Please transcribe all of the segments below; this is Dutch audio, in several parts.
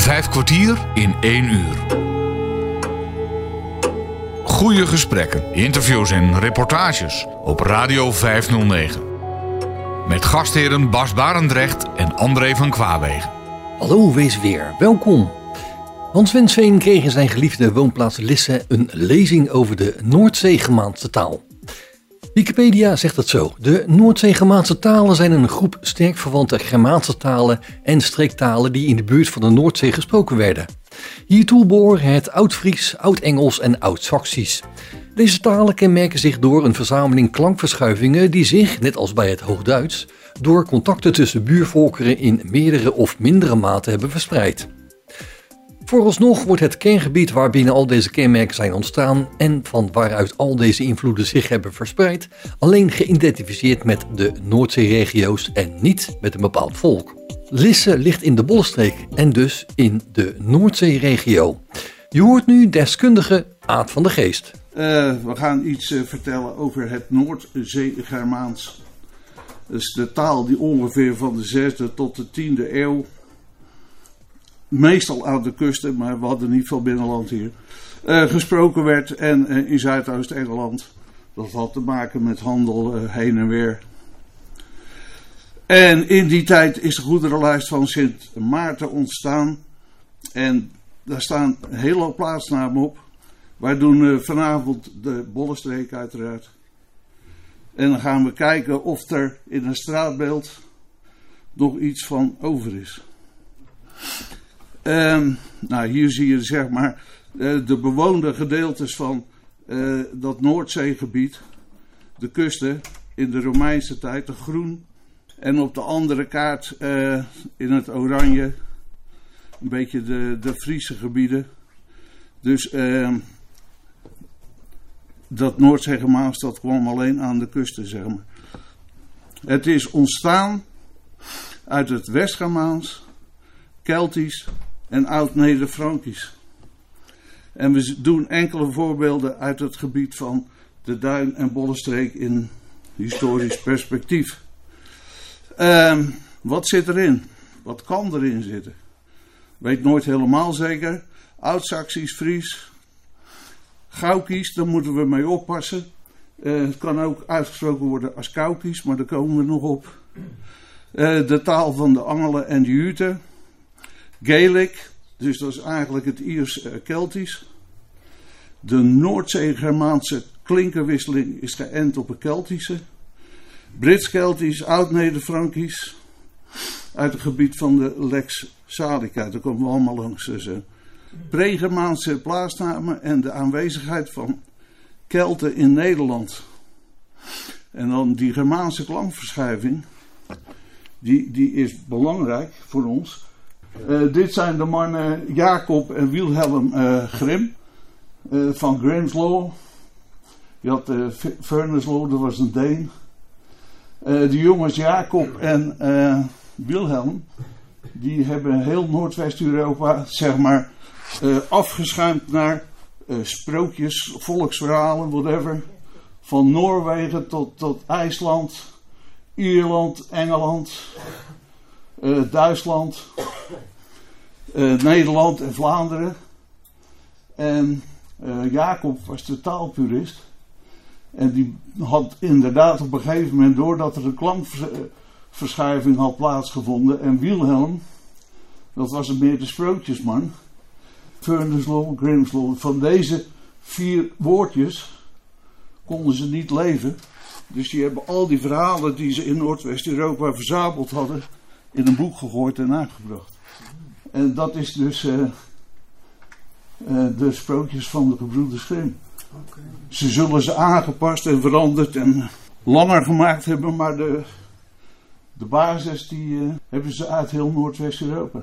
Vijf kwartier in één uur. Goede gesprekken, interviews en reportages op Radio 509. Met gastheren Bas Barendrecht en André van Kwaabegen. Hallo, wees weer. Welkom. Hans Wensveen kreeg in zijn geliefde woonplaats Lisse een lezing over de Noordzee-Germaanse taal. Wikipedia zegt het zo. De Noordzee-Germaanse talen zijn een groep sterk verwante Germaanse talen en streektalen die in de buurt van de Noordzee gesproken werden. Hiertoe behoren het Oud-Fries, Oud-Engels en Oud-Saxisch. Deze talen kenmerken zich door een verzameling klankverschuivingen die zich, net als bij het Hoogduits, door contacten tussen buurvolkeren in meerdere of mindere mate hebben verspreid. Vooralsnog wordt het kerngebied waarbinnen al deze kenmerken zijn ontstaan en van waaruit al deze invloeden zich hebben verspreid, alleen geïdentificeerd met de Noordzeeregio's en niet met een bepaald volk. Lisse ligt in de Bollenstreek en dus in de Noordzeeregio. Je hoort nu deskundige Aad van de Geest. Uh, we gaan iets uh, vertellen over het Noordzee-Germaans. Dat is de taal die ongeveer van de 6e tot de 10e eeuw meestal aan de kusten, maar we hadden niet veel binnenland hier, uh, gesproken werd. En uh, in Zuidoost-Engeland, dat had te maken met handel uh, heen en weer. En in die tijd is de goederenlijst van Sint Maarten ontstaan. En daar staan een hele hoop plaatsnamen op. Wij doen vanavond de Bollenstreek uiteraard. En dan gaan we kijken of er in een straatbeeld nog iets van over is. Um, nou, hier zie je zeg maar uh, de bewoonde gedeeltes van uh, dat Noordzeegebied. De kusten in de Romeinse tijd, de groen. En op de andere kaart uh, in het oranje een beetje de, de Friese gebieden. Dus ehm, dat Noordzeegermaans dat kwam alleen aan de kusten, zeg maar. Het is ontstaan uit het Westgermaans, Keltisch en Oud-Neder-Frankisch. En we doen enkele voorbeelden uit het gebied van de Duin- en Bollenstreek in historisch perspectief. Um, wat zit erin? Wat kan erin zitten? Weet nooit helemaal zeker. Oud-Saxisch, Fries, Gaukisch, daar moeten we mee oppassen. Uh, het kan ook uitgesproken worden als Kaukisch, maar daar komen we nog op. Uh, de taal van de Angelen en de Juten. Gaelic, dus dat is eigenlijk het Iers-Keltisch. De Noordzee-Germaanse klinkerwisseling is geënt op het Keltische. Brits-Keltisch, Oud-Neder-Frankisch. Uit het gebied van de Lex Salica, daar komen we allemaal langs. Dus, uh, Pre-Germaanse plaatsnamen en de aanwezigheid van Kelten in Nederland. En dan die Germaanse klankverschuiving, die, die is belangrijk voor ons. Uh, dit zijn de mannen Jacob en Wilhelm uh, Grim uh, van Grimm's Law. Je had uh, Furnace Law, dat was een Deen. de jongens Jacob en Wilhelm, die hebben heel Noordwest-Europa, zeg maar, afgeschuimd naar sprookjes, volksverhalen, whatever. Van Noorwegen tot, tot IJsland, Ierland, Engeland, uh, Duitsland, uh, Nederland en Vlaanderen. En uh, Jacob was de taalpurist. En die had inderdaad op een gegeven moment, doordat er een klankverschuiving had plaatsgevonden. En Wilhelm, dat was een meer de sprookjesman. Grimm's Law. Van deze vier woordjes konden ze niet leven. Dus die hebben al die verhalen die ze in Noordwest-Europa verzameld hadden, in een boek gegooid en aangebracht. En dat is dus uh, uh, de sprookjes van de gebroeders Grimm. Okay. Ze zullen ze aangepast en veranderd en langer gemaakt hebben, maar de, de basis die uh, hebben ze uit heel Noordwest-Europa.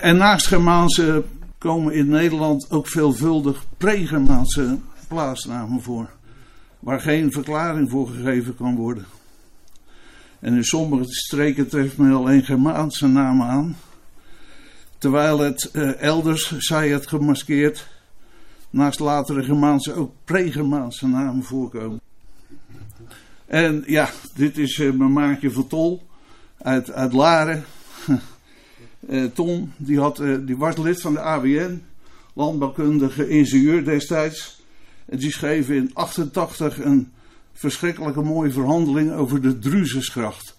en naast Germaanse komen in Nederland ook veelvuldig pre-Germaanse plaatsnamen voor, waar geen verklaring voor gegeven kan worden. En in sommige streken treft men alleen Germaanse namen aan. Terwijl het uh, elders, zij het gemaskeerd, naast latere Germaanse ook pre-Germaanse namen voorkomen. En ja, dit is uh, mijn maatje van Tol uit, uit Laren. Uh, Tom, die, had, uh, die was lid van de ABN, landbouwkundige ingenieur destijds. En die schreef in 88 een verschrikkelijke mooie verhandeling over de Druzesgracht.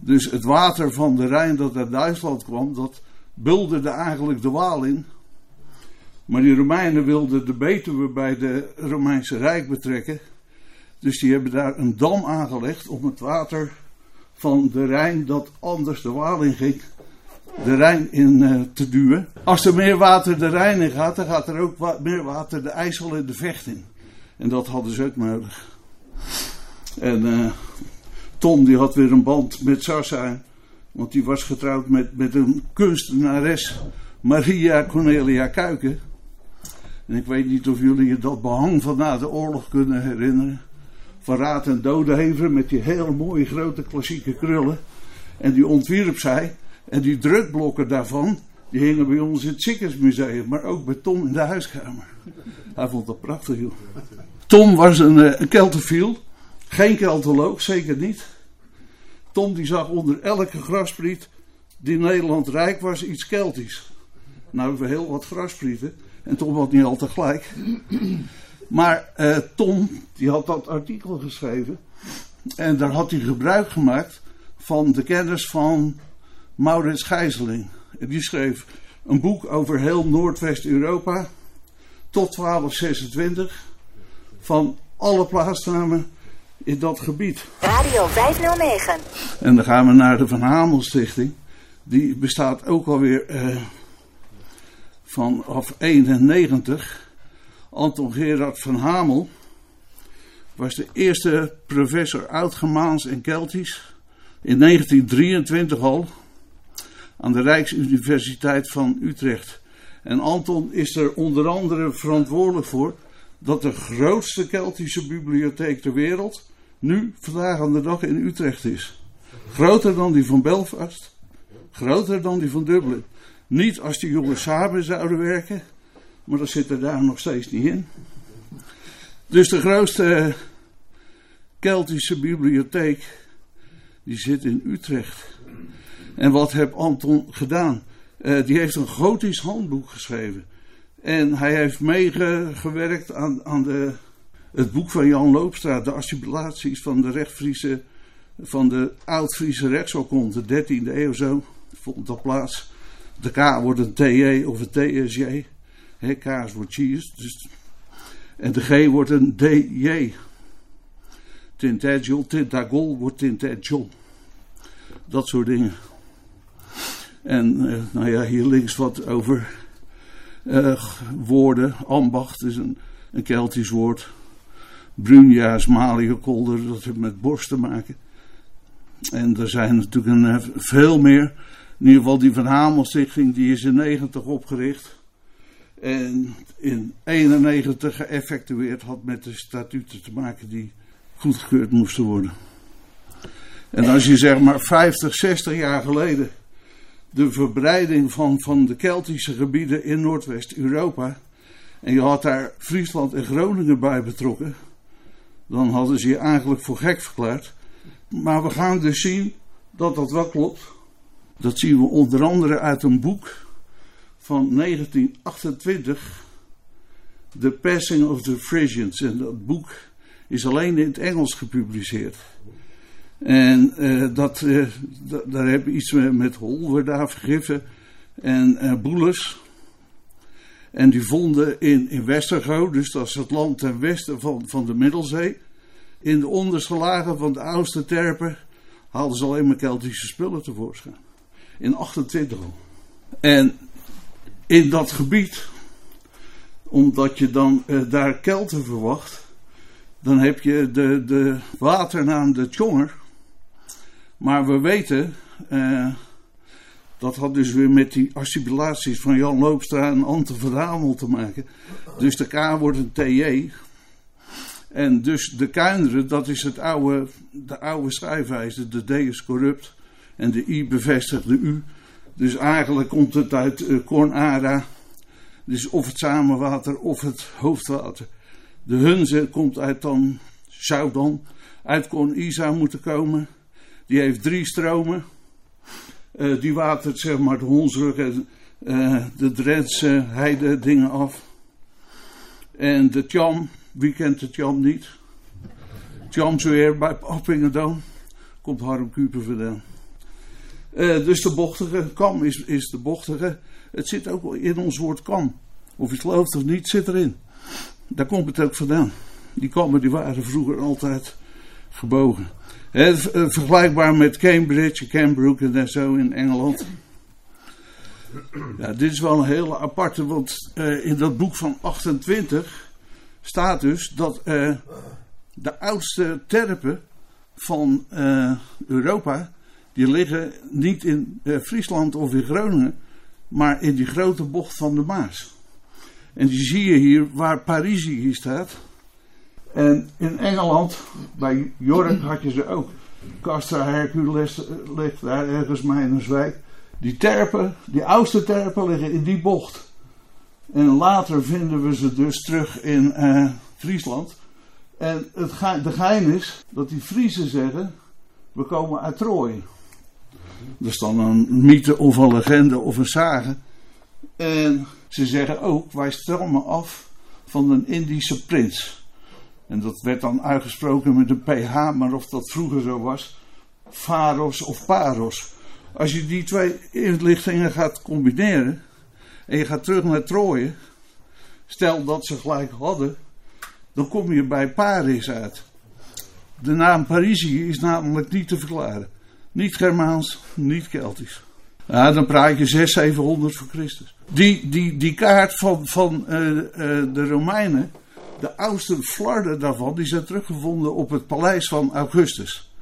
Dus het water van de Rijn dat uit Duitsland kwam, dat bulderde eigenlijk de Waal in. Maar die Romeinen wilden de Betuwe bij de Romeinse Rijk betrekken. Dus die hebben daar een dam aangelegd om het water van de Rijn, dat anders de Waal in ging, de Rijn in uh, te duwen. Als er meer water de Rijn in gaat, dan gaat er ook meer water de IJssel en de Vecht in. En dat hadden ze ook nodig. En uh, Tom die had weer een band met Sarsheim. Want die was getrouwd met, met een kunstenares, Maria Cornelia Kuiken. En ik weet niet of jullie je dat behang van na de oorlog kunnen herinneren. Van Raad en Dodehever met die hele mooie grote klassieke krullen. En die ontwierp zij. En die drukblokken daarvan, die hingen bij ons in het Ziekenhuismuseum. Maar ook bij Tom in de huiskamer. Hij vond dat prachtig, joh. Tom was een, eh, een keltofiel. Geen keltoloog, zeker niet. Tom die zag onder elke graspriet die Nederland rijk was iets Keltisch. Nou hebben we heel wat grasprieten. En Tom had niet altijd gelijk. Maar uh, Tom, die had dat artikel geschreven. En daar had hij gebruik gemaakt van de kennis van Maurits Gijzeling. En die schreef een boek over heel Noordwest-Europa. Tot 1226. Van alle plaatsnamen in dat gebied. Radio 509. En dan gaan we naar de Van Hamel Stichting. Die bestaat ook alweer uh, vanaf 91. Anton Gerard van Hamel was de eerste professor Oud-Gemaans en Keltisch. In 1923 al. Aan de Rijksuniversiteit van Utrecht. En Anton is er onder andere verantwoordelijk voor dat de grootste Keltische bibliotheek ter wereld nu vandaag aan de dag in Utrecht is. Groter dan die van Belfast, groter dan die van Dublin. Niet als die jongens samen zouden werken, maar dat zit er daar nog steeds niet in. Dus de grootste Keltische bibliotheek, die zit in Utrecht. En wat heeft Anton gedaan? Uh, die heeft een gotisch handboek geschreven. En hij heeft meegewerkt aan, aan de het boek van Jan Loopstra, de assimilaties van de rechtfriese, van de oud-Friese rechtsoorkonde, 13e eeuw zo, vond dat plaats. De K wordt een TJ of een TSJ. He, K's wordt cheese. Dus, en de G wordt een DJ. Tintagel, Tintagol wordt Tintagel. Dat soort dingen. En uh, nou ja, hier links wat over uh, woorden. Ambacht is een, een Keltisch woord. Brunja's, Maliënkolder, dat heeft met borst te maken. En er zijn natuurlijk een, eh, veel meer. In ieder geval die Van Hamelstichting, die is in 90 opgericht. En in 91 geëffectueerd had met de statuten te maken die goedgekeurd moesten worden. En als je zeg maar 50, 60 jaar geleden de verbreiding van, van de Keltische gebieden in Noordwest-Europa. en je had daar Friesland en Groningen bij betrokken dan hadden ze je eigenlijk voor gek verklaard. Maar we gaan dus zien dat dat wel klopt. Dat zien we onder andere uit een boek van 1928, The Passing of the Frisians. En dat boek is alleen in het Engels gepubliceerd. En uh, dat, uh, daar hebben iets met, met Holwerda vergiffen en uh, Boelers. En die vonden in, in Westergo, dus dat is het land ten westen van, van de Middelzee. In de onderste lagen van de oudste terpen haalden ze alleen maar Keltische spullen tevoorschijn. In 28 al. En in dat gebied, omdat je dan daar Kelten verwacht, dan heb je de, de waternaam de Tjonger. Maar we weten, uh, dat had dus weer met die assimilaties van Jan Loopstra en Ante Verhamel te maken. Dus de K wordt een TJ. En dus de Kuinderen, dat is het oude, de oude schrijfwijze. De D is corrupt en de I bevestigt de U. Dus eigenlijk komt het uit uh, Cornara. Dus of het samenwater of het hoofdwater. De Hunze komt uit dan, zou dan uit Corn Isa moeten komen. Die heeft drie stromen. Eh, die watert zeg maar de Honsrug en eh, de Drentse heide dingen af. En de Tjam, wie kent de Tjam niet? Tjamsweer bij Appingedam. Komt Harm Kuper vandaan. Eh, dus de bochtige, kam is, is de bochtige. Het zit ook in ons woord kam. Of je het gelooft of niet, zit erin. Daar komt het ook vandaan. Die kammen die waren vroeger altijd gebogen. V- eh, vergelijkbaar met Cambridge, Cambridge en zo in Engeland. Ja, dit is wel een hele aparte, want eh, in dat boek van 28 staat dus dat eh, de oudste terpen van Europa, die liggen niet in Friesland of in Groningen, maar in die grote bocht van de Maas. En die zie je hier waar Parisi hier staat. En in Engeland, bij York had je ze ook. Castra Hercules eh, ligt daar ergens maar in een zwijk. Die terpen, die oudste terpen liggen in die bocht. En later vinden we ze dus terug in eh, Friesland. En het ge- de gein is dat die Friesen zeggen, we komen uit Troje. Dat is dan een mythe of een legende of een sage. En ze zeggen ook, wij stammen af van een Indische prins. En dat werd dan uitgesproken met een ph, maar of dat vroeger zo was, Pharos of Paros. Als je die twee inlichtingen gaat combineren en je gaat terug naar Troje, stel dat ze gelijk hadden, dan kom je bij Paris uit. De naam Parisi is namelijk niet te verklaren. Niet Germaans, niet Keltisch. Ja, dan praat je 600, 700 voor Christus. Die, die, die kaart van, van eh, eh, de Romeinen, de oudste flarden daarvan, die zijn teruggevonden op het paleis van Augustus.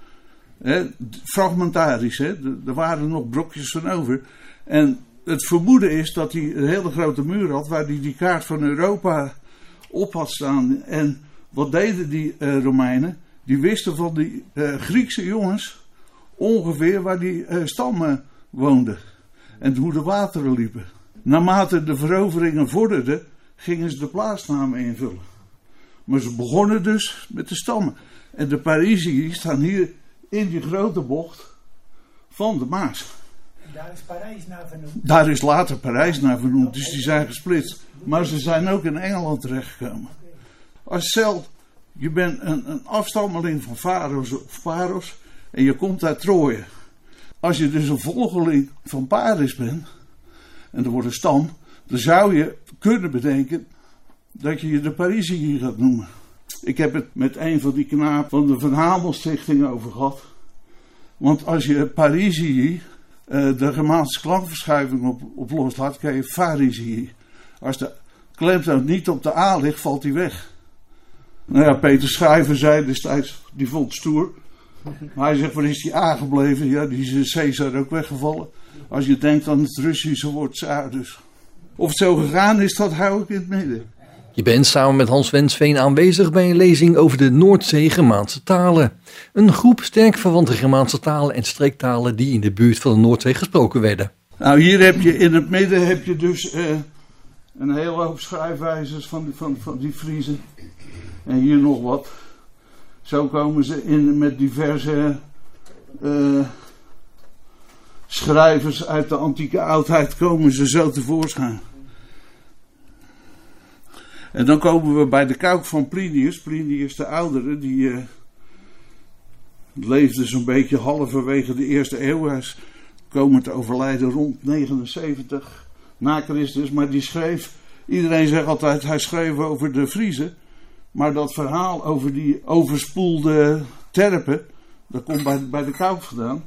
Fragmentarisch, er waren nog brokjes van over. En het vermoeden is dat hij een hele grote muur had waar hij die kaart van Europa op had staan. En wat deden die eh, Romeinen? Die wisten van die eh, Griekse jongens ongeveer waar die eh, stammen woonden. En hoe de wateren liepen. Naarmate de veroveringen vorderden, gingen ze de plaatsnamen invullen. Maar ze begonnen dus met de stammen. En de Parisiërs staan hier in die grote bocht van de Maas. Daar is Parijs naar vernoemd. Daar is later Parijs naar vernoemd, dus die zijn gesplitst. Maar ze zijn ook in Engeland terechtgekomen. Als stel, je bent een, een afstammeling van Faros of Paros en je komt uit Troje. Als je dus een volgeling van Paris bent, en er wordt een stam, dan zou je kunnen bedenken dat je je de Parisië gaat noemen. Ik heb het met een van die knapen van de Van Hamel Stichting over gehad. Want als je Parisië eh, de Germaanse klankverschuiving op, op loslaat, krijg je Farisii. Als de klemtoon niet op de A ligt, valt hij weg. Nou ja, Peter Schrijver zei destijds, die vond het stoer. Maar hij zegt, waar is die A gebleven? Ja, die is Caesar ook weggevallen. Als je denkt aan het Russische woord Tsaar dus. Of het zo gegaan is, dat hou ik in het midden. Je bent samen met Hans Wensveen aanwezig bij een lezing over de Noordzee-Germaanse talen. Een groep sterk verwante Germaanse talen en streektalen die in de buurt van de Noordzee gesproken werden. Nou, hier heb je in het midden heb je dus eh, een hele hoop schrijfwijzers van die, van, van die Friezen. En hier nog wat. Zo komen ze in met diverse eh, schrijvers uit de antieke oudheid komen ze zo tevoorschijn. En dan komen we bij de kuik van Plinius. Plinius de oudere, die eh, leefde zo'n beetje halverwege de eerste eeuw. Hij is komen te overlijden rond 79 na Christus. Maar die schreef, iedereen zegt altijd, hij schreef over de Friezen. Maar dat verhaal over die overspoelde terpen, dat komt bij, bij de Kuip vandaan.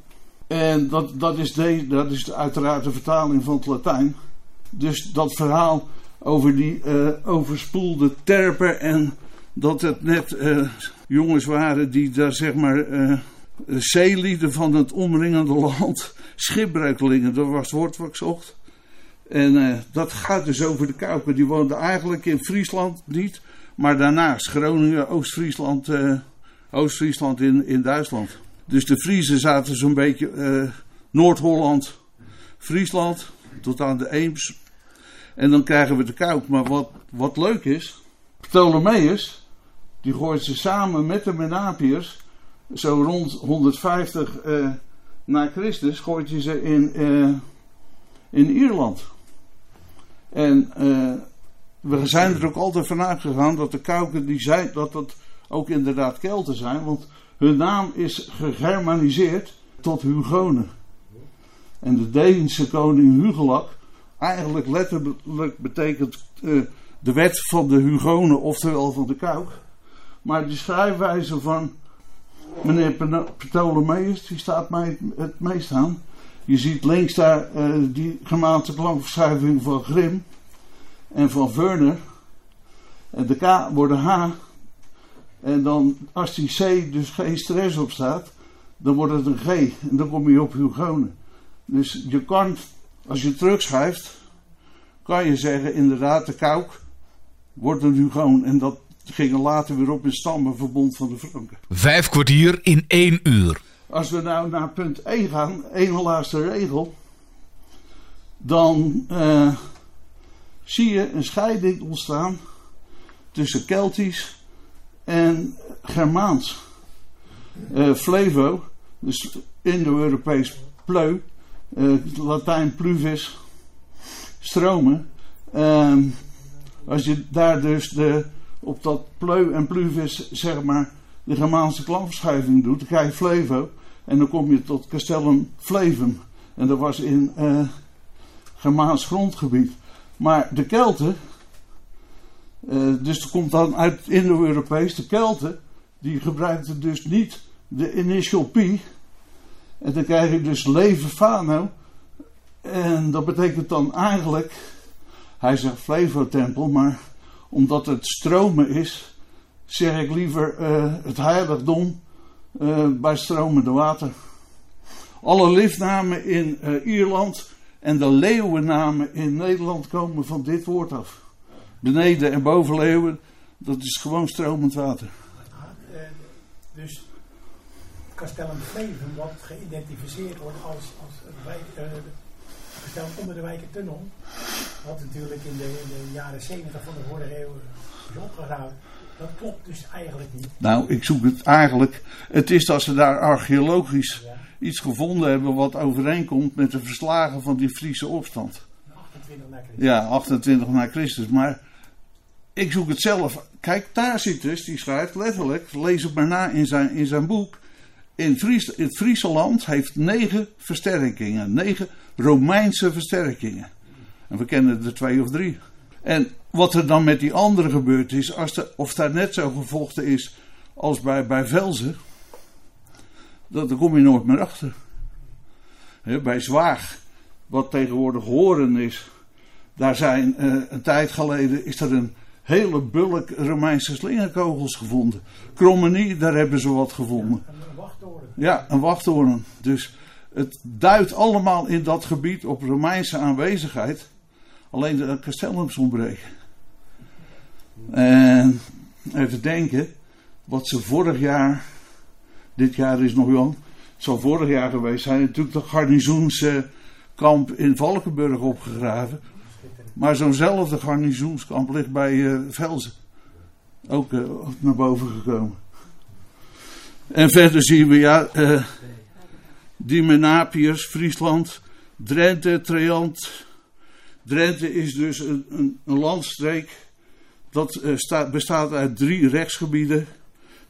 En dat, dat, is de, dat is uiteraard de vertaling van het Latijn. Dus dat verhaal over die eh, overspoelde terpen en dat het net eh, jongens waren die daar zeg maar eh, zeelieden van het omringende land, schipbreukelingen, dat was het woord wat. En dat gaat dus over de Kuipen. Die woonden eigenlijk in Friesland niet, maar daarnaast Groningen, Oost-Friesland, Oost-Friesland in, in Duitsland. Dus de Friesen zaten zo'n beetje Noord-Holland, Friesland, tot aan de Eems. En dan krijgen we de Kuip. Maar wat, wat leuk is, Ptolemeus, die gooit ze samen met de Menapiërs zo rond 150 eh, na Christus gooit hij ze in, eh, in Ierland. En eh, we zijn er ook altijd vanuit gegaan dat de Kauken die zijn, dat dat ook inderdaad Kelten zijn, want hun naam is gegermaniseerd tot Hugonen. En de Deense koning Hugelak, eigenlijk letterlijk betekent eh, de wet van de Hugonen, oftewel van de Kauk. Maar de schrijfwijze van meneer Ptolemeus, die staat mij het meest aan. Je ziet links daar uh, die gemaakte klankverschuiving van Grim en van Werner. En de K wordt een H. En dan, als die C dus geen stress op staat, dan wordt het een G. En dan kom je op Hugonen. Dus je kan, als je terugschrijft, kan je zeggen, inderdaad, de Kauk wordt een Hugoon. En dat gingen later weer op in stammenverbond van de Franken. Vijf kwartier in één uur. Als we nou naar punt 1 gaan, één laatste regel, dan uh, zie je een scheiding ontstaan tussen Keltisch en Germaans. Uh, Flevo, dus Indo-Europees pleu, Latijn pluvis, stromen. Uh, als je daar dus de, op dat pleu en pluvis, zeg maar, de Germaanse klankverschuiving doet, dan krijg je Flevo. En dan kom je tot Castellum Flevum. En dat was in uh, Germaans grondgebied. Maar de Kelten, uh, dus dat komt dan uit Indo-Europees, de Kelten, die gebruikten dus niet de initial P. En dan krijg je dus leven Fano. En dat betekent dan eigenlijk, hij zegt Flevo-tempel, maar omdat het stromen is, zeg ik liever uh, het heiligdom uh, bij stromende water. Alle liftnamen in uh, Ierland en de leeuwennamen in Nederland komen van dit woord af. Beneden en boven leeuwen, dat is gewoon stromend water. Uh, dus Castellum Fleven, wat geïdentificeerd wordt als, als wijk, Castellum onder de Wijkertunnel, wat natuurlijk in de, in de jaren 70 van de vorige eeuw is opgegraven. Dat klopt dus eigenlijk niet. Nou, ik zoek het eigenlijk. Het is dat ze daar archeologisch Ja. iets gevonden hebben wat overeenkomt met de verslagen van die Friese opstand. 28 na Christus. Ja, 28 na Christus. Maar ik zoek het zelf. Kijk, daar zit dus, die schrijft letterlijk, lees het maar na in zijn, in zijn boek. In, Fries, in het Friese land heeft negen versterkingen. Negen Romeinse versterkingen. En we kennen er twee of drie. En wat er dan met die andere gebeurd is, als de, of daar net zo gevochten is als bij, bij Velzen, dat, daar kom je nooit meer achter. Bij Zwaag, wat tegenwoordig Horen is, daar zijn eh, een tijd geleden is er een hele bulk Romeinse slingerkogels gevonden. Krommenie, daar hebben ze wat gevonden. Een een wachttoren. Ja, een wachttoren. Dus het duidt allemaal in dat gebied op Romeinse aanwezigheid. Alleen de castellums ontbreken. En even denken, wat ze vorig jaar, dit jaar is nog jong, het zal vorig jaar geweest zijn, natuurlijk de garnizoenskamp in Valkenburg opgegraven. Maar zo'nzelfde garnizoenskamp ligt bij eh, Velzen. Ook eh, naar boven gekomen. En verder zien we, ja, eh Diemenapiërs, Friesland, Drenthe, Treant. Drenthe is dus een, een, landstreek dat staat, bestaat uit drie rechtsgebieden.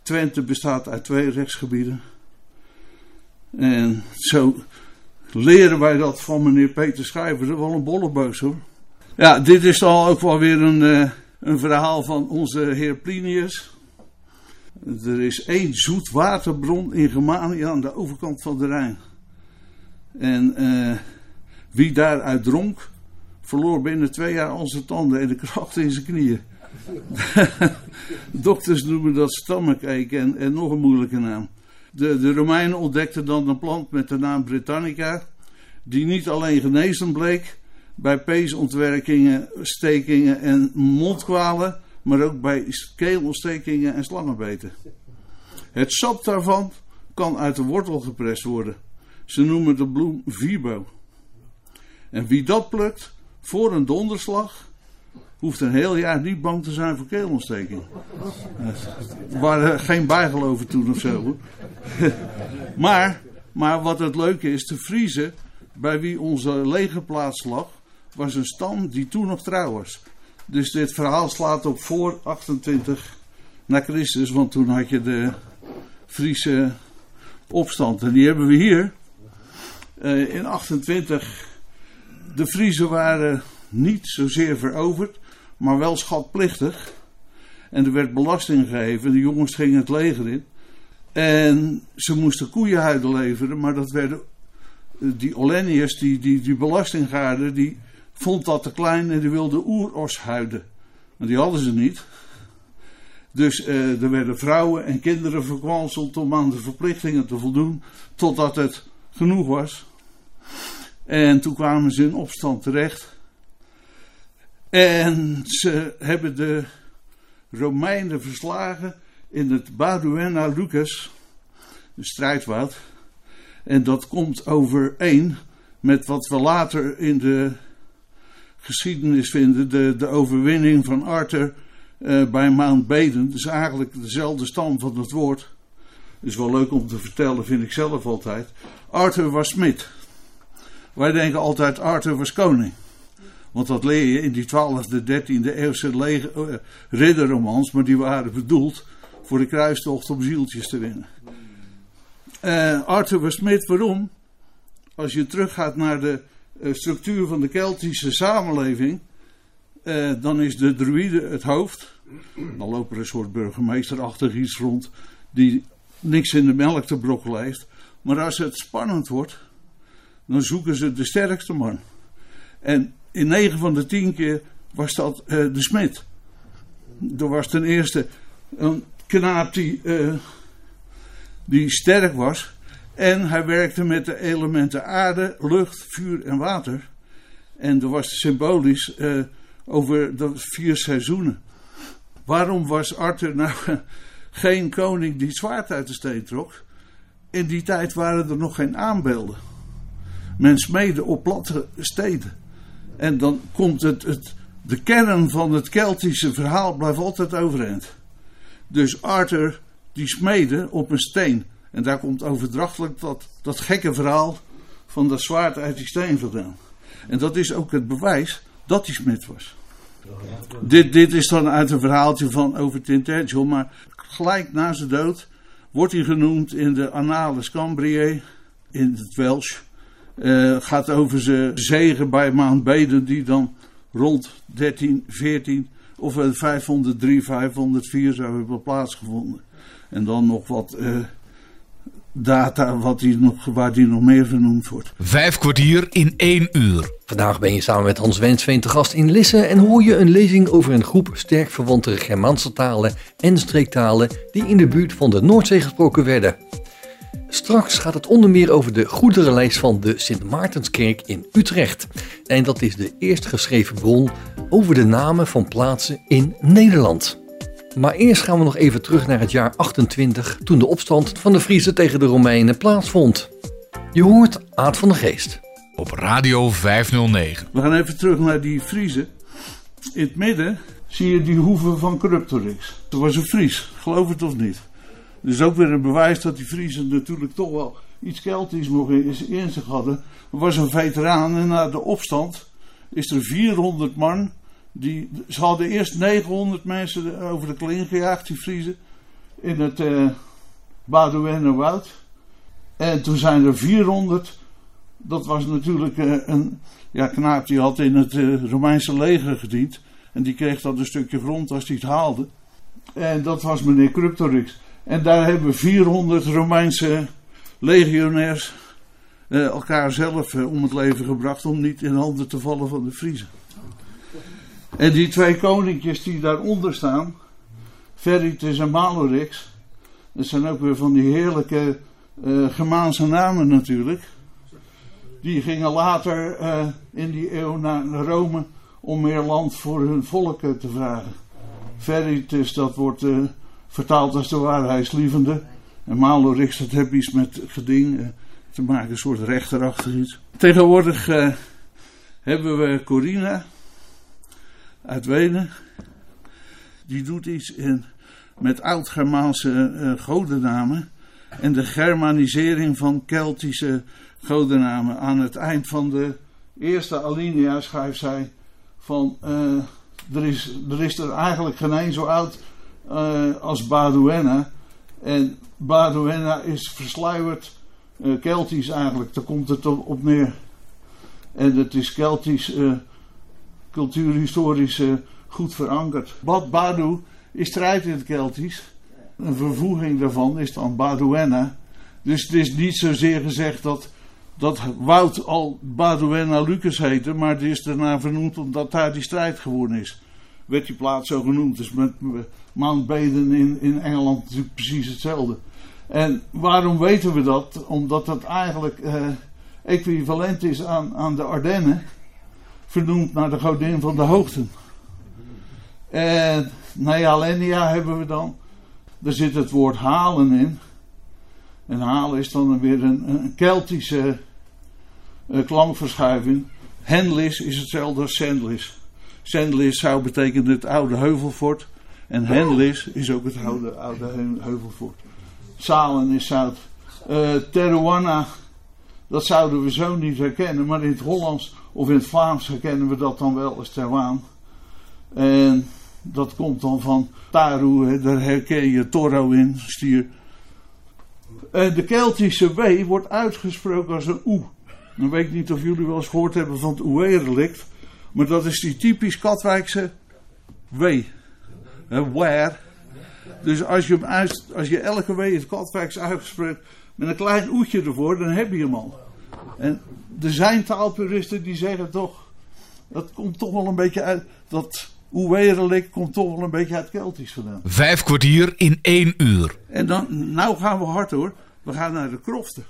Twente bestaat uit twee rechtsgebieden. En zo leren wij dat van meneer Peter Schrijver. Wel een bolleboos hoor. Ja, dit is dan ook wel weer een, eh, een verhaal van onze heer Plinius. Er is één zoetwaterbron in Germanië aan de overkant van de Rijn. En eh, wie daaruit dronk, verloor binnen twee jaar al zijn tanden en de kracht in zijn knieën. Dokters noemen dat stomach en, en nog een moeilijke naam. De, de Romeinen ontdekten dan een plant met de naam Britannica, die niet alleen genezend bleek bij peesontwerkingen, stekingen en mondkwalen, maar ook bij keelontstekingen en slangenbeten. Het sap daarvan kan uit de wortel geprest worden. Ze noemen de bloem vibo. En wie dat plukt voor een donderslag, hoeft een heel jaar niet bang te zijn voor keelontsteking. Er waren geen bijgeloven toen of zo. maar Maar wat het leuke is, de Friese, bij wie onze legerplaats lag, was een stam die toen nog trouw was. Dus dit verhaal slaat op voor 28 na Christus, want toen had je de Friese opstand. En die hebben we hier. Uh, in 28, de Friese waren niet zozeer veroverd, maar wel schatplichtig. En er werd belasting gegeven, de jongens gingen het leger in. En ze moesten koeienhuiden leveren, maar dat werden die Olenniërs, die, die, die belastinggaarden, die vond dat te klein en die wilde oeroshuiden. Maar die hadden ze niet. Dus uh, er werden vrouwen en kinderen verkwanseld om aan de verplichtingen te voldoen, totdat het genoeg was. En toen kwamen ze in opstand terecht. En ze hebben de Romeinen verslagen in het Baduena Lucas, de strijdwoud. En dat komt overeen met wat we later in de geschiedenis vinden, de, de overwinning van Arthur uh, bij Mount Baden. Dus eigenlijk dezelfde stam van het woord. Is wel leuk om te vertellen, vind ik zelf altijd. Arthur was smid. Wij denken altijd Arthur was koning. Want dat leer je in die 12e, 13e eeuwse leger, uh, ridderromans, maar die waren bedoeld voor de kruistocht om zieltjes te winnen. Uh, Arthur was smid, waarom? Als je teruggaat naar de structuur van de Keltische samenleving, uh, dan is de druïde het hoofd. Dan loopt er een soort burgemeesterachtig iets rond die niks in de melk te brokkelen heeft. Maar als het spannend wordt, dan zoeken ze de sterkste man. En in 9 van de 10 keer was dat uh, de smid. Er was ten eerste een knaap die, die sterk was. En hij werkte met de elementen aarde, lucht, vuur en water. En er was symbolisch uh, over de vier seizoenen. Waarom was Arthur nou geen koning die zwaard uit de steen trok? In die tijd waren er nog geen aanbeelden. Men smeedde op platte steden. En dan komt het, het, de kern van het Keltische verhaal blijft altijd overeind. Dus Arthur die smeedde op een steen. En daar komt overdrachtelijk dat, dat gekke verhaal van dat zwaard uit die steen vandaan. En dat is ook het bewijs dat hij smid was. Dit, dit is dan uit een verhaaltje van over Tintagel, maar gelijk na zijn dood wordt hij genoemd in de Annales Cambriae, in het Welsh. Uh, gaat over zijn zegen bij Mount Baden, die dan rond 1314 of 503, 504 zou hebben plaatsgevonden. En dan nog wat uh, data wat die nog, waar die nog meer vernoemd wordt. Vijf kwartier in één uur. Vandaag ben je samen met Hans Wensveen te gast in Lisse en hoor je een lezing over een groep sterk verwante Germaanse talen en streektalen die in de buurt van de Noordzee gesproken werden. Straks gaat het onder meer over de goederenlijst van de Sint Maartenskerk in Utrecht. En dat is de eerst geschreven bron over de namen van plaatsen in Nederland. Maar eerst gaan we nog even terug naar het jaar 28, toen de opstand van de Friese tegen de Romeinen plaatsvond. Je hoort Aad van de Geest. Op Radio 509. We gaan even terug naar die Friese. In het midden zie je die hoeve van Cryptorix. Dat was een Fries, geloof het of niet. Dus ook weer een bewijs dat die Friesen natuurlijk toch wel iets Keltisch nog in, in zich hadden. Er was een veteraan en na de opstand is er 400 man. Die, ze hadden eerst 900 mensen over de kling gejaagd, die Friesen, in het uh, Woud. En toen zijn er 400. Dat was natuurlijk uh, een ja, knaap die had in het uh, Romeinse leger gediend. En die kreeg dat een stukje grond als hij het haalde. En dat was meneer Cryptorix. En daar hebben 400 Romeinse legionairs eh, elkaar zelf eh, om het leven gebracht om niet in handen te vallen van de Friezen. En die twee koninkjes die daaronder staan, Veritus en Malorix, dat zijn ook weer van die heerlijke uh, Germaanse namen natuurlijk. Die gingen later uh, in die eeuw naar Rome om meer land voor hun volk te vragen. Veritus, dat wordt vertaald als de waarheidslievende. En Malorix, dat heeft iets met geding te maken, een soort rechterachtig iets. Tegenwoordig hebben we Corina uit Wenen. Die doet iets in, met oud-Germaanse uh, godennamen. en de germanisering van Keltische godennamen. Aan het eind van de eerste alinea schrijft zij van uh, er, is, er is er eigenlijk geen een zo oud uh, als Baduena. En Baduena is versluierd Keltisch eigenlijk, daar komt het op neer. En het is Keltisch, cultuurhistorisch goed verankerd. Bad Badu is strijd in het Keltisch. Een vervoeging daarvan is dan Baduena. Dus het is niet zozeer gezegd dat, dat Wout al Baduena Lucas heette, maar het is daarna vernoemd omdat daar die strijd geworden is. Werd die plaats zo genoemd. Dus met Mount Baden in, in Engeland natuurlijk precies hetzelfde. En waarom weten we dat? Omdat dat eigenlijk eh, equivalent is aan, aan de Ardennen, vernoemd naar de godin van de hoogten. En Nealenia hebben we dan. Daar zit het woord halen in. En halen is dan weer een, Keltische uh, klankverschuiving. Henlis is hetzelfde als Sendlis. Sendlis zou betekenen het oude heuvelfort. En Henlis is ook het oude, oude heuvelfort. Salen is zout. Uh, Teruana, dat zouden we zo niet herkennen. Maar in het Hollands of in het Vlaams herkennen we dat dan wel als Terwaan. En dat komt dan van Taru, daar herken je Toro in, stier. Uh, de Keltische W wordt uitgesproken als een oe. Dan weet ik niet of jullie wel eens gehoord hebben van het oe-relict. Maar dat is die typisch Katwijkse W. Where. Dus als je, als je elke W het Katwijks uitgesproken met een klein oetje ervoor, dan heb je hem al. En er zijn taalpuristen die zeggen toch, dat komt toch wel een beetje uit, dat Oewerelijk komt toch wel een beetje uit Keltisch vandaan. Vijf kwartier in één uur. En dan, nou gaan we hard hoor. We gaan naar de kroften.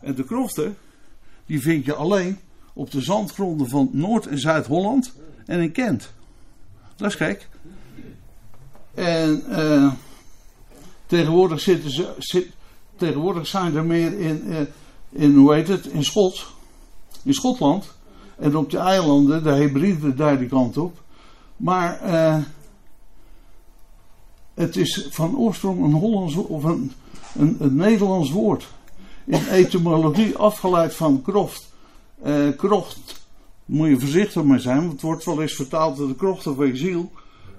En de kroften, die vind je alleen op de zandgronden van Noord- en Zuid-Holland en in Kent. Dat is gek. En uh, tegenwoordig, zitten ze, zit, tegenwoordig zijn er meer in, in, hoe heet het, in Schot. In Schotland. En op de eilanden, de hybride daar die kant op. Maar uh, het is van oorsprong een Hollands of een, een, een Nederlands woord. In etymologie afgeleid van krocht. Uh, krocht, moet je voorzichtig mee zijn, want het wordt wel eens vertaald door de krochten van je ziel.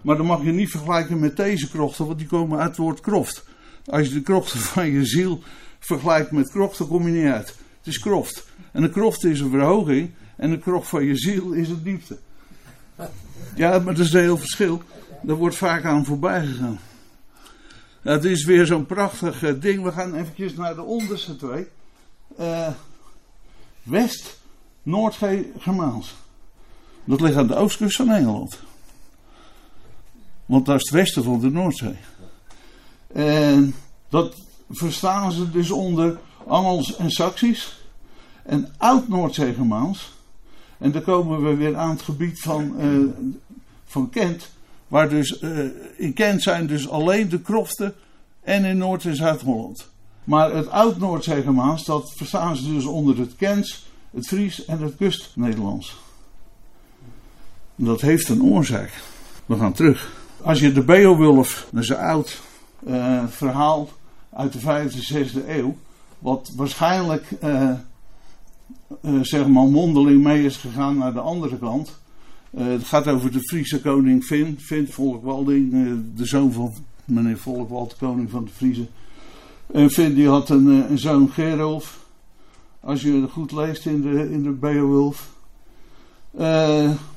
Maar dan mag je niet vergelijken met deze krochten, want die komen uit het woord kroft. Als je de krochten van je ziel vergelijkt met krocht, dan kom je niet uit. Het is kroft. En een krocht is een verhoging en de krocht van je ziel is een diepte. Ja, maar dat is een heel verschil. Daar wordt vaak aan voorbij gegaan. Het is weer zo'n prachtig uh, ding. We gaan eventjes naar de onderste twee. Uh, West, Noord-Germaans. Dat ligt aan de oostkust van Engeland. Want dat is het westen van de Noordzee. En dat verstaan ze dus onder Angels en Saxisch. En Oud-Noordzeegermaans en dan komen we weer aan het gebied van, uh, van Kent. Waar dus, uh, in Kent zijn dus alleen de kroften en in Noord- en Zuid-Holland. Maar het Oud-Noordzeegermaans, dat verstaan ze dus onder het Kents, het Fries en het Kust-Nederlands. Dat heeft een oorzaak. We gaan terug. Als je de Beowulf, dat is oud uh, verhaal uit de 5e, 6e eeuw, wat waarschijnlijk uh, uh, zeg maar mondeling mee is gegaan naar de andere kant. Het gaat over de Friese koning Finn, Finn Volkwalding, de zoon van meneer Volkwald, koning van de Friese. En Finn die had een, een zoon Gerolf, als je het goed leest in de, in de Beowulf.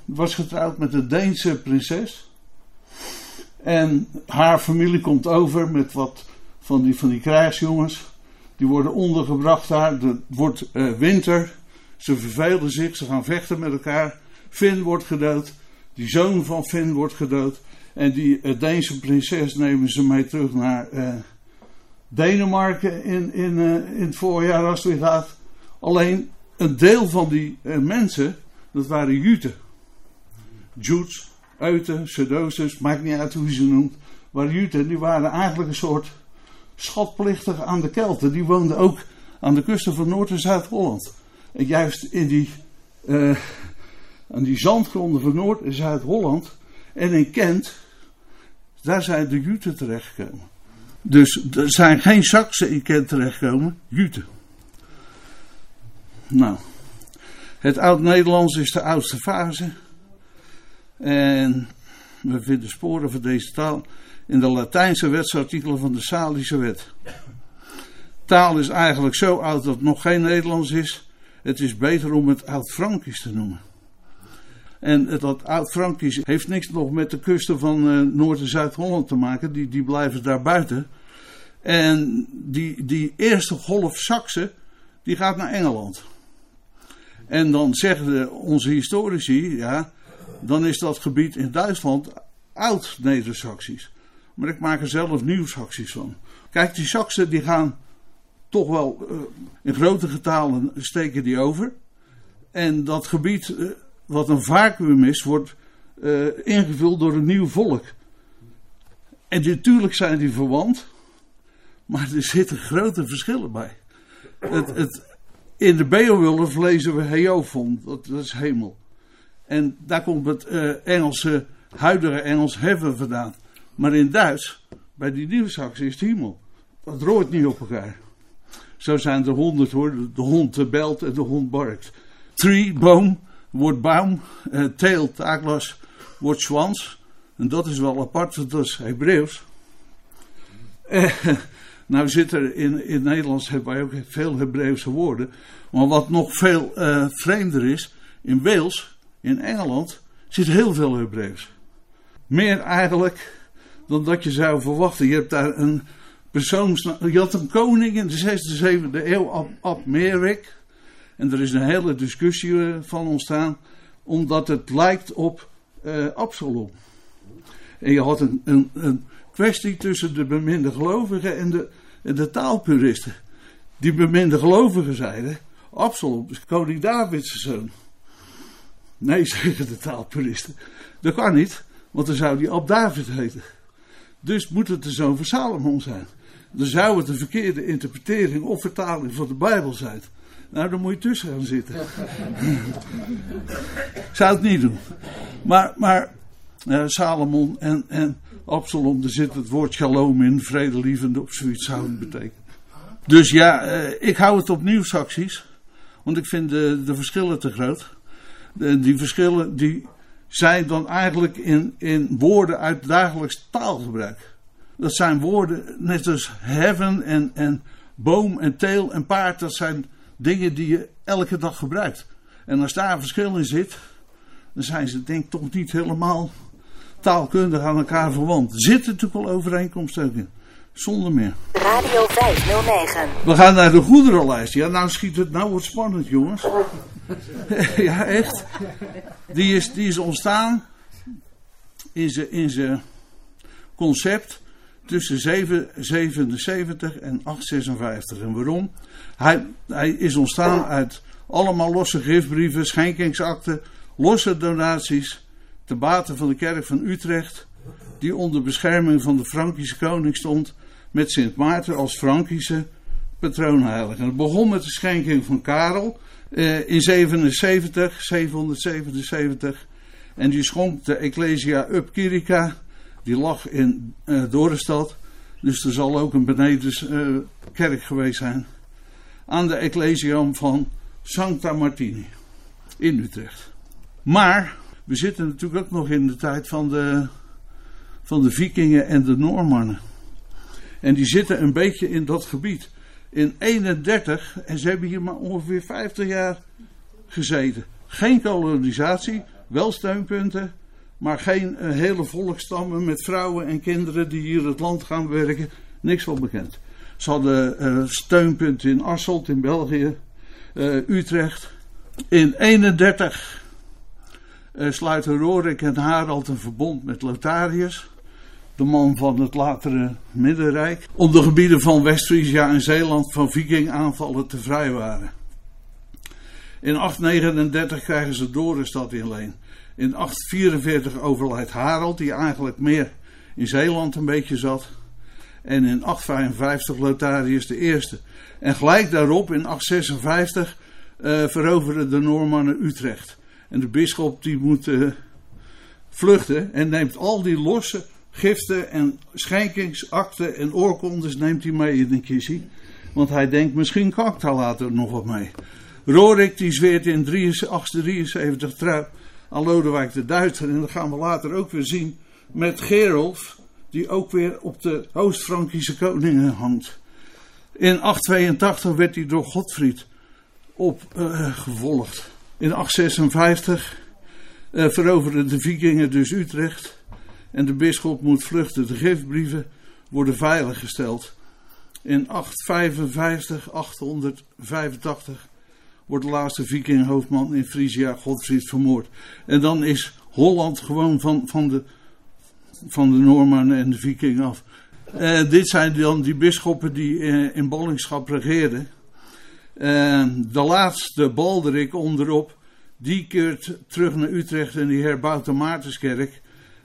was getrouwd met een Deense prinses. En haar familie komt over met wat van die, van die krijgsjongens. Die worden ondergebracht daar. Het wordt winter. Ze vervelen zich, ze gaan vechten met elkaar. Finn wordt gedood, die zoon van Finn wordt gedood. En die uh, Deense prinses nemen ze mee terug naar uh, Denemarken in, in, in het voorjaar als het weer gaat. Alleen een deel van die mensen, dat waren Juten. Jutes, Uiten, Sedosus, maakt niet uit hoe je ze noemt. Waren Juten, die waren eigenlijk een soort schatplichtig aan de Kelten. Die woonden ook aan de kusten van Noord- en Zuid-Holland. En juist in die, uh, aan die zandgronden van Noord- en Zuid-Holland en in Kent, daar zijn de Juten terechtgekomen. Dus er zijn geen Saksen in Kent terechtgekomen, Juten. Nou, het Oud-Nederlands is de oudste fase. En we vinden sporen van deze taal in de Latijnse wetsartikelen van de Salische wet. Taal is eigenlijk zo oud dat het nog geen Nederlands is. Het is beter om het Oud-Frankisch te noemen. En dat Oud-Frankisch heeft niks nog met de kusten van uh, Noord- en Zuid-Holland te maken. Die, die blijven daar buiten. En die, die eerste golf Saksen, die gaat naar Engeland. En dan zeggen onze historici, ja, dan is dat gebied in Duitsland oud-Neder-Saxisch. Maar ik maak er zelf nieuw-Saxisch van. Kijk, die Saksen die gaan toch wel uh, in grote getalen steken die over. En dat gebied, uh, wat een vacuüm is, wordt uh, ingevuld door een nieuw volk. En natuurlijk zijn die verwant, maar er zitten grote verschillen bij. Het, het, in de Beowulf lezen we Heofon, dat, dat is hemel. En daar komt het Engelse, huidige Engels heaven vandaan. Maar in Duits, bij die nieuwsactie, is het hemel. Dat rooit niet op elkaar. Zo zijn er honderd hoor. De hond belt en de hond barkt. Tree, boom, wordt baum. Uh, tail, taaklas, wordt zwans. En dat is wel apart, dat is. Uh, nou zit er in, in Nederlands hebben wij ook veel Hebreeuwse woorden. Maar wat nog veel vreemder is, in Wales, in Engeland, zit heel veel Hebreeuws. Meer eigenlijk dan dat je zou verwachten. Je hebt daar een persoons... Je had een koning in de 6e, 7e eeuw, Ab, Ab Merik. En er is een hele discussie van ontstaan, omdat het lijkt op uh, Absalom. En je had een, een, een, kwestie tussen de beminde gelovigen en de, de taalpuristen. Die beminde gelovigen zeiden, Absalom koning Davids zoon. Nee, zeggen de taalpuristen. Dat kan niet, want dan zou die Ab David heten. Dus moet het de zoon van Salomon zijn. Dan zou het een verkeerde interpretering of vertaling van de Bijbel zijn. Nou, dan moet je tussen gaan zitten. zou het niet doen. Maar, maar uh, Salomon en, en Absalom, er zit het woord shalom in, vredelievende of zoiets zou het betekenen. Dus ja, uh, ik hou het op nieuwsacties. Want ik vind de verschillen te groot. De, die verschillen die zijn dan eigenlijk in, in woorden uit dagelijks taalgebruik. Dat zijn woorden, net als heaven en, en boom en teel en paard, dat zijn dingen die je elke dag gebruikt. En als daar een verschil in zit, dan zijn ze denk ik toch niet helemaal taalkundig aan elkaar verwant. Er zit natuurlijk wel overeenkomsten ook in. Zonder meer. Radio 509. We gaan naar de goederenlijst. Ja, nou schiet het, nou wordt spannend jongens. ja, echt. Die is, die is ontstaan in zijn in concept tussen 777 en 856. En waarom? Hij, hij is ontstaan uit allemaal losse giftbrieven, schenkingsakten, losse donaties te baten van de kerk van Utrecht, die onder bescherming van de Frankische koning stond, met Sint Maarten als Frankische patroonheilige. En het begon met de schenking van Karel eh, in 77, 777. En die schonk de Ecclesia Up Kirica die lag in uh, Dorenstad. Dus er zal ook een benedens uh, kerk geweest zijn. Aan de Ecclesiam van Santa Martini in Utrecht. Maar we zitten natuurlijk ook nog in de tijd van de, van de Vikingen en de Noormannen. En die zitten een beetje in dat gebied. In 31, en ze hebben hier maar ongeveer 50 jaar gezeten. Geen kolonisatie, wel steunpunten maar geen uh, hele volkstammen met vrouwen en kinderen die hier het land gaan werken. Niks van bekend. Ze hadden uh, steunpunten in Asselt in België, uh, Utrecht. In 31 sluiten Rorik en Harald een verbond met Lotharius, de man van het latere Middenrijk, om de gebieden van West-Friesia en Zeeland van vikingaanvallen te vrijwaren. In 839 krijgen ze Dorenstad in leen. In 844 overlijdt Harald, die eigenlijk meer in Zeeland een beetje zat. En in 855 Lotharius eerste. En gelijk daarop, in 856, uh, veroveren de Noormannen Utrecht. En de bisschop die moet uh, vluchten en neemt al die losse giften en schenkingsakten en oorkondes neemt hij mee in een kissie. Want hij denkt, misschien kan ik daar later nog wat mee. Rorik die zweert in 1873 trouw aan Lodewijk de Duitser. En dat gaan we later ook weer zien met Gerolf, die ook weer op de Oost-Frankische koningen hangt. In 882 werd hij door Godfried opgevolgd. in 856 uh, veroverden de vikingen dus Utrecht. En de bisschop moet vluchten. De giftbrieven worden veiliggesteld. In 855, 885 wordt de laatste vikinghoofdman in Frisia, Godfried, vermoord. En dan is Holland gewoon van, van, de, van de Normannen en de vikingen af. Uh, dit zijn dan die bisschoppen die uh, in ballingschap regeerden. Uh, de laatste Balderik onderop, die keert terug naar Utrecht en die herbouwt de Maartenskerk.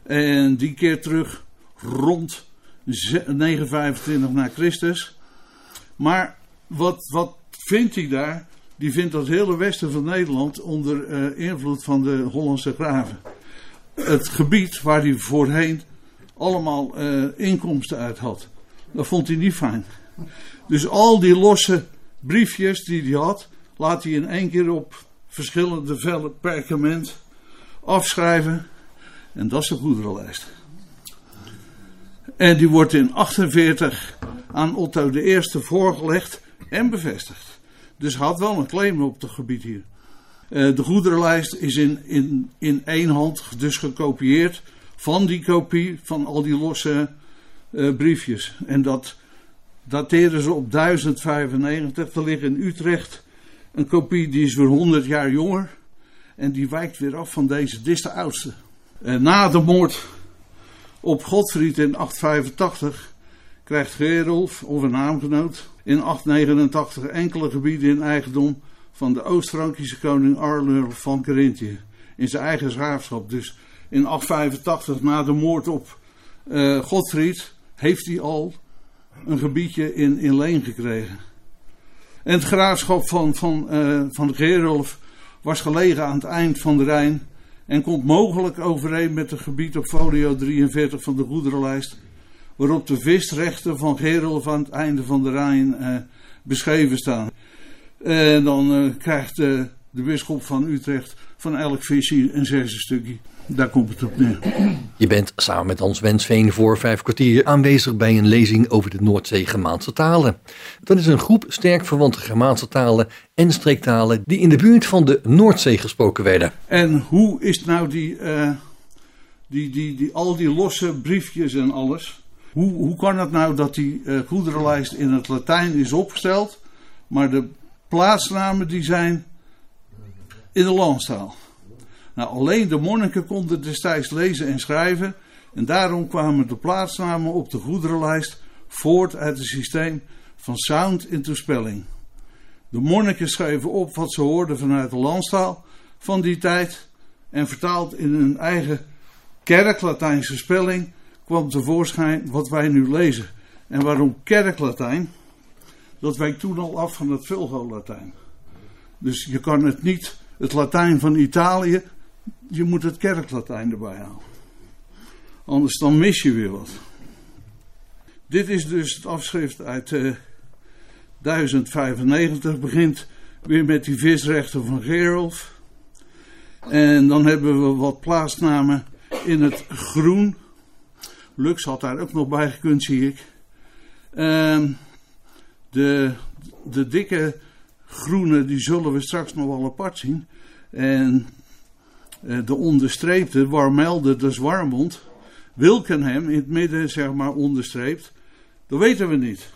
En die keert terug rond 925 na Christus. Maar wat, wat vindt hij daar? Die vindt dat hele westen van Nederland onder uh, invloed van de Hollandse graven. Het gebied waar hij voorheen allemaal uh, inkomsten uit had. Dat vond hij niet fijn. Dus al die losse briefjes die hij had, laat hij in één keer op verschillende vellen perkament afschrijven. En dat is de goederenlijst. En die wordt in 48 aan Otto I voorgelegd en bevestigd. Dus had wel een claim op het gebied hier. Uh, de goederenlijst is in, in, in één hand dus gekopieerd van die kopie van al die losse uh, briefjes. En dat dateren ze op 1095. Er ligt in Utrecht een kopie die is weer 100 jaar jonger. En die wijkt weer af van deze. Dit is de oudste. Uh, na de moord op Godfried in 885 krijgt Gerolf, of een naamgenoot, in 889 enkele gebieden in eigendom van de Oost-Frankische koning Arlur van Carinthië. In zijn eigen graafschap. Dus in 885, na de moord op uh, Godfried, heeft hij al een gebiedje in, in leen gekregen. En het graafschap van, van, uh, van Gerolf was gelegen aan het eind van de Rijn en komt mogelijk overeen met het gebied op folio 43 van de goederenlijst, waarop de visrechten van Gerolf aan het einde van de Rijn uh, beschreven staan. En dan uh, krijgt de bisschop van Utrecht van elk visje een zesde stukje. Daar komt het op neer. Je bent samen met Hans Wensveen voor vijf kwartier aanwezig bij een lezing over de Noordzee Germaanse talen. Dat is een groep sterk verwante Germaanse talen en streektalen die in de buurt van de Noordzee gesproken werden. En hoe is nou die, uh, die, die, die, al die losse briefjes en alles? Hoe, hoe kan het nou dat die uh, goederenlijst in het Latijn is opgesteld, maar de plaatsnamen die zijn in de landstaal? Nou, alleen de monniken konden destijds lezen en schrijven. En daarom kwamen de plaatsnamen op de goederenlijst voort uit het systeem van sound into spelling. De monniken schreven op wat ze hoorden vanuit de landstaal van die tijd. En vertaald in hun eigen kerklatijnse spelling kwam tevoorschijn wat wij nu lezen. En waarom kerklatijn? Dat wijkt toen al af van het Vulgo-Latijn. Dus je kan het niet, het Latijn van Italië, je moet het kerklatijn erbij halen. Anders dan mis je weer wat. Dit is dus het afschrift uit uh, 1095. Begint weer met die visrechten van Gerolf. En dan hebben we wat plaatsnamen in het groen. Lux had daar ook nog bij gekund, zie ik. Uh, de, de dikke groene, die zullen we straks nog wel apart zien. En eh, de onderstreepte Warmelde de Zwarmond, Wilkenhem in het midden zeg maar onderstreept, dat weten we niet.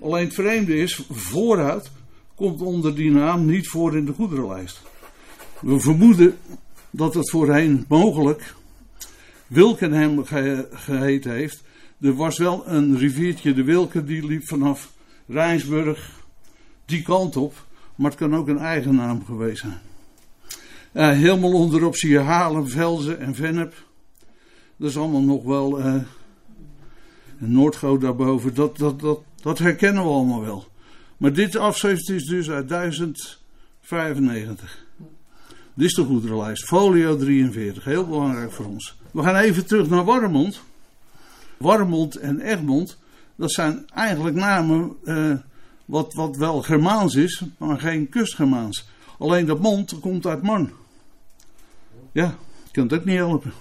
Alleen het vreemde is, vooruit komt onder die naam niet voor in de goederenlijst. We vermoeden dat het voorheen mogelijk Wilkenhem ge geheten heeft. Er was wel een riviertje, de Wilken, die liep vanaf Rijnsburg die kant op. Maar het kan ook een eigen naam geweest zijn. Uh, helemaal onderop zie je Halen, Velzen en Vennep. Dat is allemaal nog wel. Uh, Noordgoot daarboven. Dat, dat, dat, dat herkennen we allemaal wel. Maar dit afschrift is dus uit 1095. Dit is de goederenlijst. Folio 43. Heel belangrijk voor ons. We gaan even terug naar Warmond. Warmond en Egmond, dat zijn eigenlijk namen eh, wat, wat wel Germaans is, maar geen kustgermaans. Alleen dat mond komt uit man. Ja, ik kan het ook niet helpen.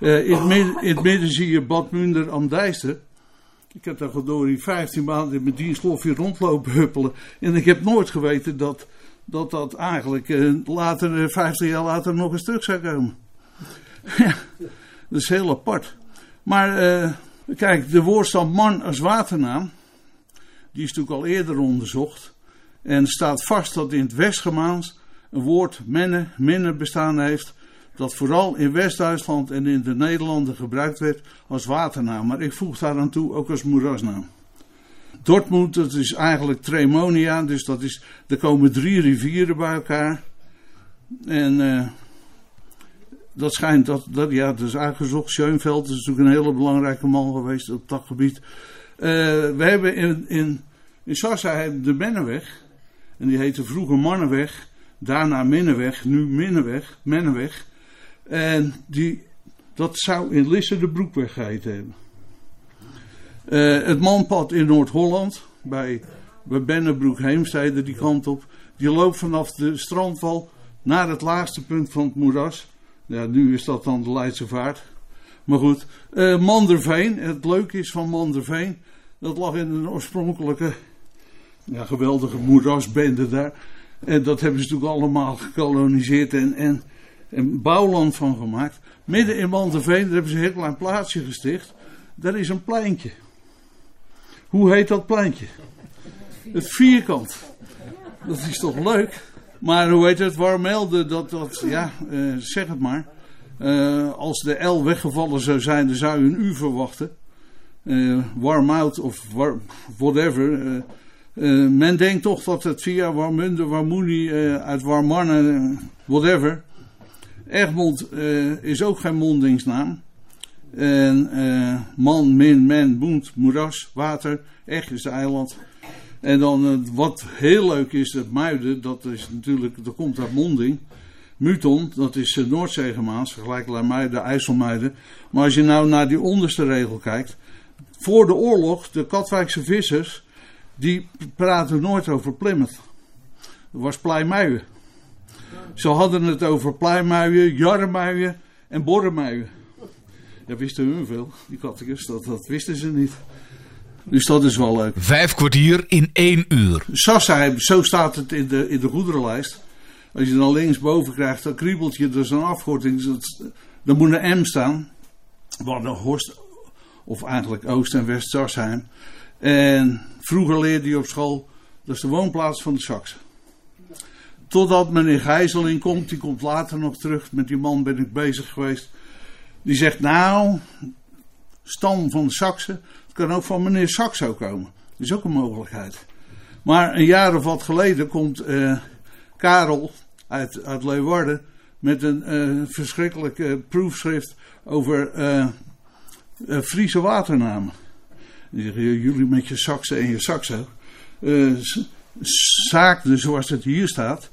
Eh, in, het midden, in het zie je Bad Munder am Dijster. Ik heb daar gedorie 15 maanden in mijn dienstlof rondlopen huppelen. En ik heb nooit geweten dat dat, dat eigenlijk eh, later, eh, 50 jaar later nog eens terug zou komen. ja, dat is heel apart. Maar eh, kijk, de woordstam man als waternaam, die is natuurlijk al eerder onderzocht. En staat vast dat in het Westgermaans een woord menne, minne bestaan heeft. Dat vooral in West-Duitsland en in de Nederlanden gebruikt werd als waternaam. Maar ik voeg daar aan toe ook als moerasnaam. Dortmund, dat is eigenlijk Tremonia, dus dat is, er komen drie rivieren bij elkaar. En eh, dat schijnt, dat, dat, ja, dat is uitgezocht. Schoenveld is natuurlijk een hele belangrijke man geweest op dat gebied. Eh, we hebben in, in, in Sassa de Menneweg, en die heette vroeger Mannenweg, daarna Minneweg, nu Minneweg, Menneweg. En die, dat zou in Lisse de Broekweg geheten hebben. Uh, het manpad in Noord-Holland, bij, bij Bennebroek Heemstede, die kant op, die loopt vanaf de strandwal naar het laagste punt van het moeras. Ja, nu is dat dan de Leidse Vaart. Maar goed, uh, Manderveen, het leuke is van Manderveen, dat lag in een oorspronkelijke, ja, geweldige moerasbende daar. En dat hebben ze natuurlijk allemaal gekoloniseerd en, en, en bouwland van gemaakt. Midden in Manderveen, daar hebben ze een heel klein plaatsje gesticht. Daar is een pleintje. Hoe heet dat pleintje? Het vierkant. Dat is toch leuk? Maar hoe heet het? Warmelde, dat, dat ja, uh, zeg het maar. Uh, als de L weggevallen zou zijn, dan zou je een U verwachten. Warm out of war, whatever. men denkt toch dat het via Warmunde, Warmoenie, uit Warmanne, whatever. Egmond is ook geen mondingsnaam. En uh, man, min, men, boent, moeras, water, echt is het eiland. En dan wat heel leuk is, het Muiden, dat is natuurlijk, dat komt uit Monding. Muton, dat is uh, Noordzeegemaans, vergelijkbaar Muiden, IJsselmuiden. Maar als je nou naar die onderste regel kijkt. Voor de oorlog, de Katwijkse vissers, die praten nooit over Plymouth. Dat was Pleimuien. Ze hadden het over Pleimuien, Jarremuien en Borremuien. Dat wisten hun veel, die kattekens. Dat, dat wisten ze niet. Dus dat is wel leuk. Vijf kwartier in één uur. Sassheim, zo staat het in de, in de goederenlijst. Als je dan linksboven krijgt, dan kriebelt je dus een afkorting. Dus dan moet een M staan. Een Horst, of eigenlijk Oost- en West-Sassheim. En vroeger leerde je op school, dat is de woonplaats van de Saksen. Totdat meneer Gijzeling komt, die komt later nog terug. Met die man ben ik bezig geweest. Die zegt, nou, stam van de Saxen, het kan ook van meneer Saxo komen. Dat is ook een mogelijkheid. Maar een jaar of wat geleden komt uh, Karel uit, uit Leeuwarden met een uh, verschrikkelijk uh, proefschrift over Friese waternamen. Die zeggen, jullie met je Saxen en je Saxo. Zaakde, zoals het hier staat,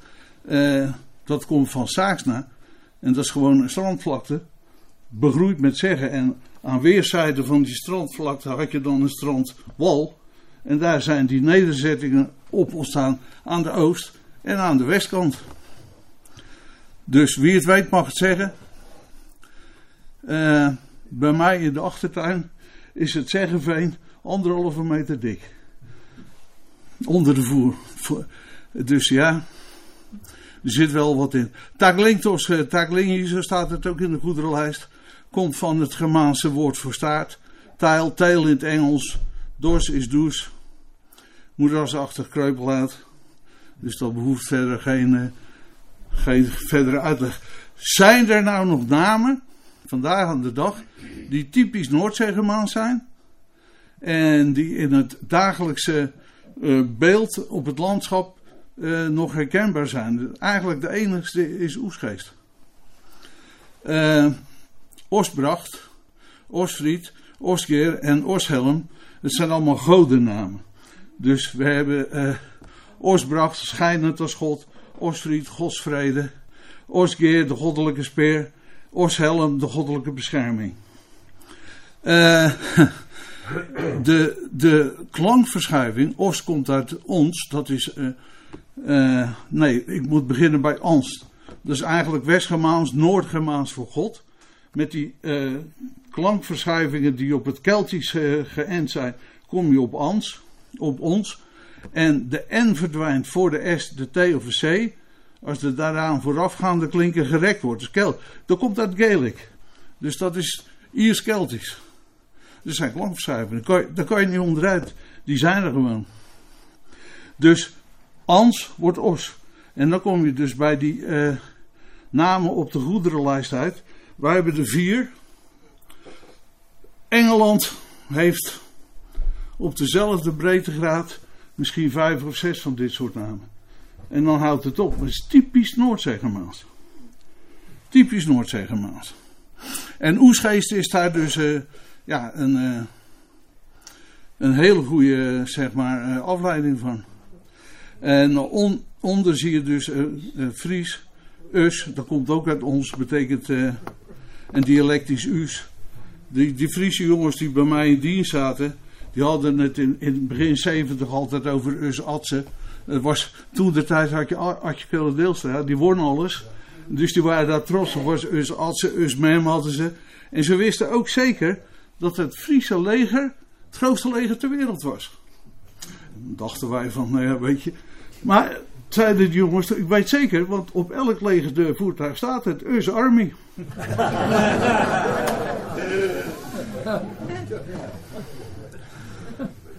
dat komt van Saaksna. En dat is gewoon een strandvlakte begroeid met zeggen. En aan weerszijden van die strandvlakte had je dan een strandwal. En daar zijn die nederzettingen op ontstaan aan de oost- en aan de westkant. Dus wie het weet mag het zeggen. Uh, bij mij in de achtertuin is het Zeggenveen anderhalve meter dik. Onder de voer. Dus ja, er zit wel wat in. Taglingtos, uh, Taglingi, zo staat het ook in de goederenlijst komt van het Germaanse woord voor staart. Tail in het Engels. Dors is douche. Moerasachtig kreupelaat. Dus dat behoeft verder geen, uh, geen verdere uitleg. Zijn er nou nog namen, vandaag aan de dag, die typisch Noordzeegermaans zijn? En die in het dagelijkse uh, beeld op het landschap uh, nog herkenbaar zijn. Eigenlijk de enigste is Oesgeest. Uh, Osbracht, Osfried, Osgeer en Oshelm. Het zijn allemaal godennamen. Dus we hebben uh, Osbracht, schijnend als God. Osfried, godsvrede. Osgeer, de goddelijke speer. Oshelm, de goddelijke bescherming. Eh, de, de klankverschuiving, Os komt uit ons, dat is. eh, eh, nee, ik moet beginnen bij Anst. Dat is eigenlijk West-Germaans, Noord-Germaans voor God. Met die eh, klankverschuivingen die op het Keltisch eh, geënt zijn, kom je op, ans, op ons. En de N verdwijnt voor de S, de T of de C. Als de daaraan voorafgaande klinker gerekt wordt. Dus Kel, dat komt uit Gaelic. Dus dat is Iers-Keltisch. Er zijn klankverschuivingen. Daar kan je niet onderuit. Die zijn er gewoon. Dus ans wordt os. En dan kom je dus bij die eh, namen op de goederenlijst uit. Wij hebben er vier. Engeland heeft op dezelfde breedtegraad misschien vijf of zes van dit soort namen. En dan houdt het op. Het is typisch Noordzeegermaans. Typisch Noordzeegermaans. En Oesgeest is daar dus eh, ja, een, eh, een hele goede zeg maar, afleiding van. En on- onder zie je dus eh, Fries, Us, dat komt ook uit ons, betekent eh, een dialectisch Us. Die, die Friese jongens die bij mij in dienst zaten, die hadden het in, in begin 70 altijd over Us Atsen. Het was, toen de tijd had je Atje Keulen Deelstra, die won alles. Dus die waren daar trots op, was Us Atsen, Us Mem hadden ze. En ze wisten ook zeker dat het Friese leger het grootste leger ter wereld was. Dachten wij van, nou ja, weet je. Maar zeiden de jongens, ik weet zeker, want op elk legervoertuig staat het US Army.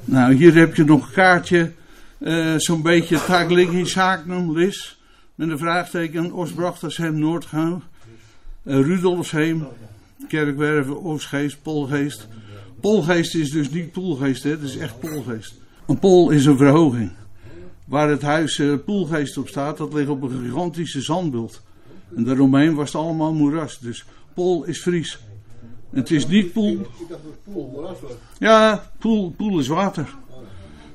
nou, hier heb je nog een kaartje, eh, zo'n beetje Taglingi Zaaknum, Lis, met een vraagteken, Osbrachtersheim, Noordgaan, uh, Rudolfsheem, Kerkwerven, Oostgeest, Polgeest. Polgeest is dus niet Poelgeest, hè, het is echt Polgeest. Een pol is een verhoging. Waar het huis eh, Poelgeest op staat, dat ligt op een gigantische zandbult. En daaromheen was het allemaal moeras. Dus Pol is Fries. En het is niet Poel. Ja, Poel, Poel is water.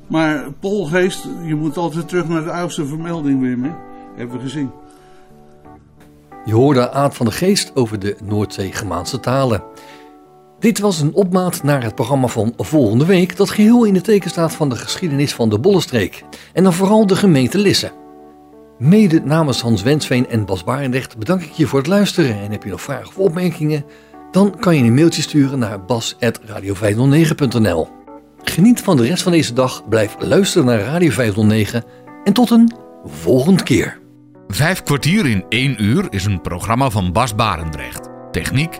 Maar Polgeest, je moet altijd terug naar de oudste vermelding, Wim. Hè? Hebben we gezien. Je hoorde Aad van de Geest over de Noordzee-Germaanse talen. Dit was een opmaat naar het programma van volgende week, dat geheel in het teken staat van de geschiedenis van de Bollenstreek. En dan vooral de gemeente Lisse. Mede namens Hans Wensveen en Bas Barendrecht bedank ik je voor het luisteren. En heb je nog vragen of opmerkingen? Dan kan je een mailtje sturen naar bas.radio509.nl. Geniet van de rest van deze dag, blijf luisteren naar Radio 509 en tot een volgende keer. Vijf kwartier in één uur is een programma van Bas Barendrecht. Techniek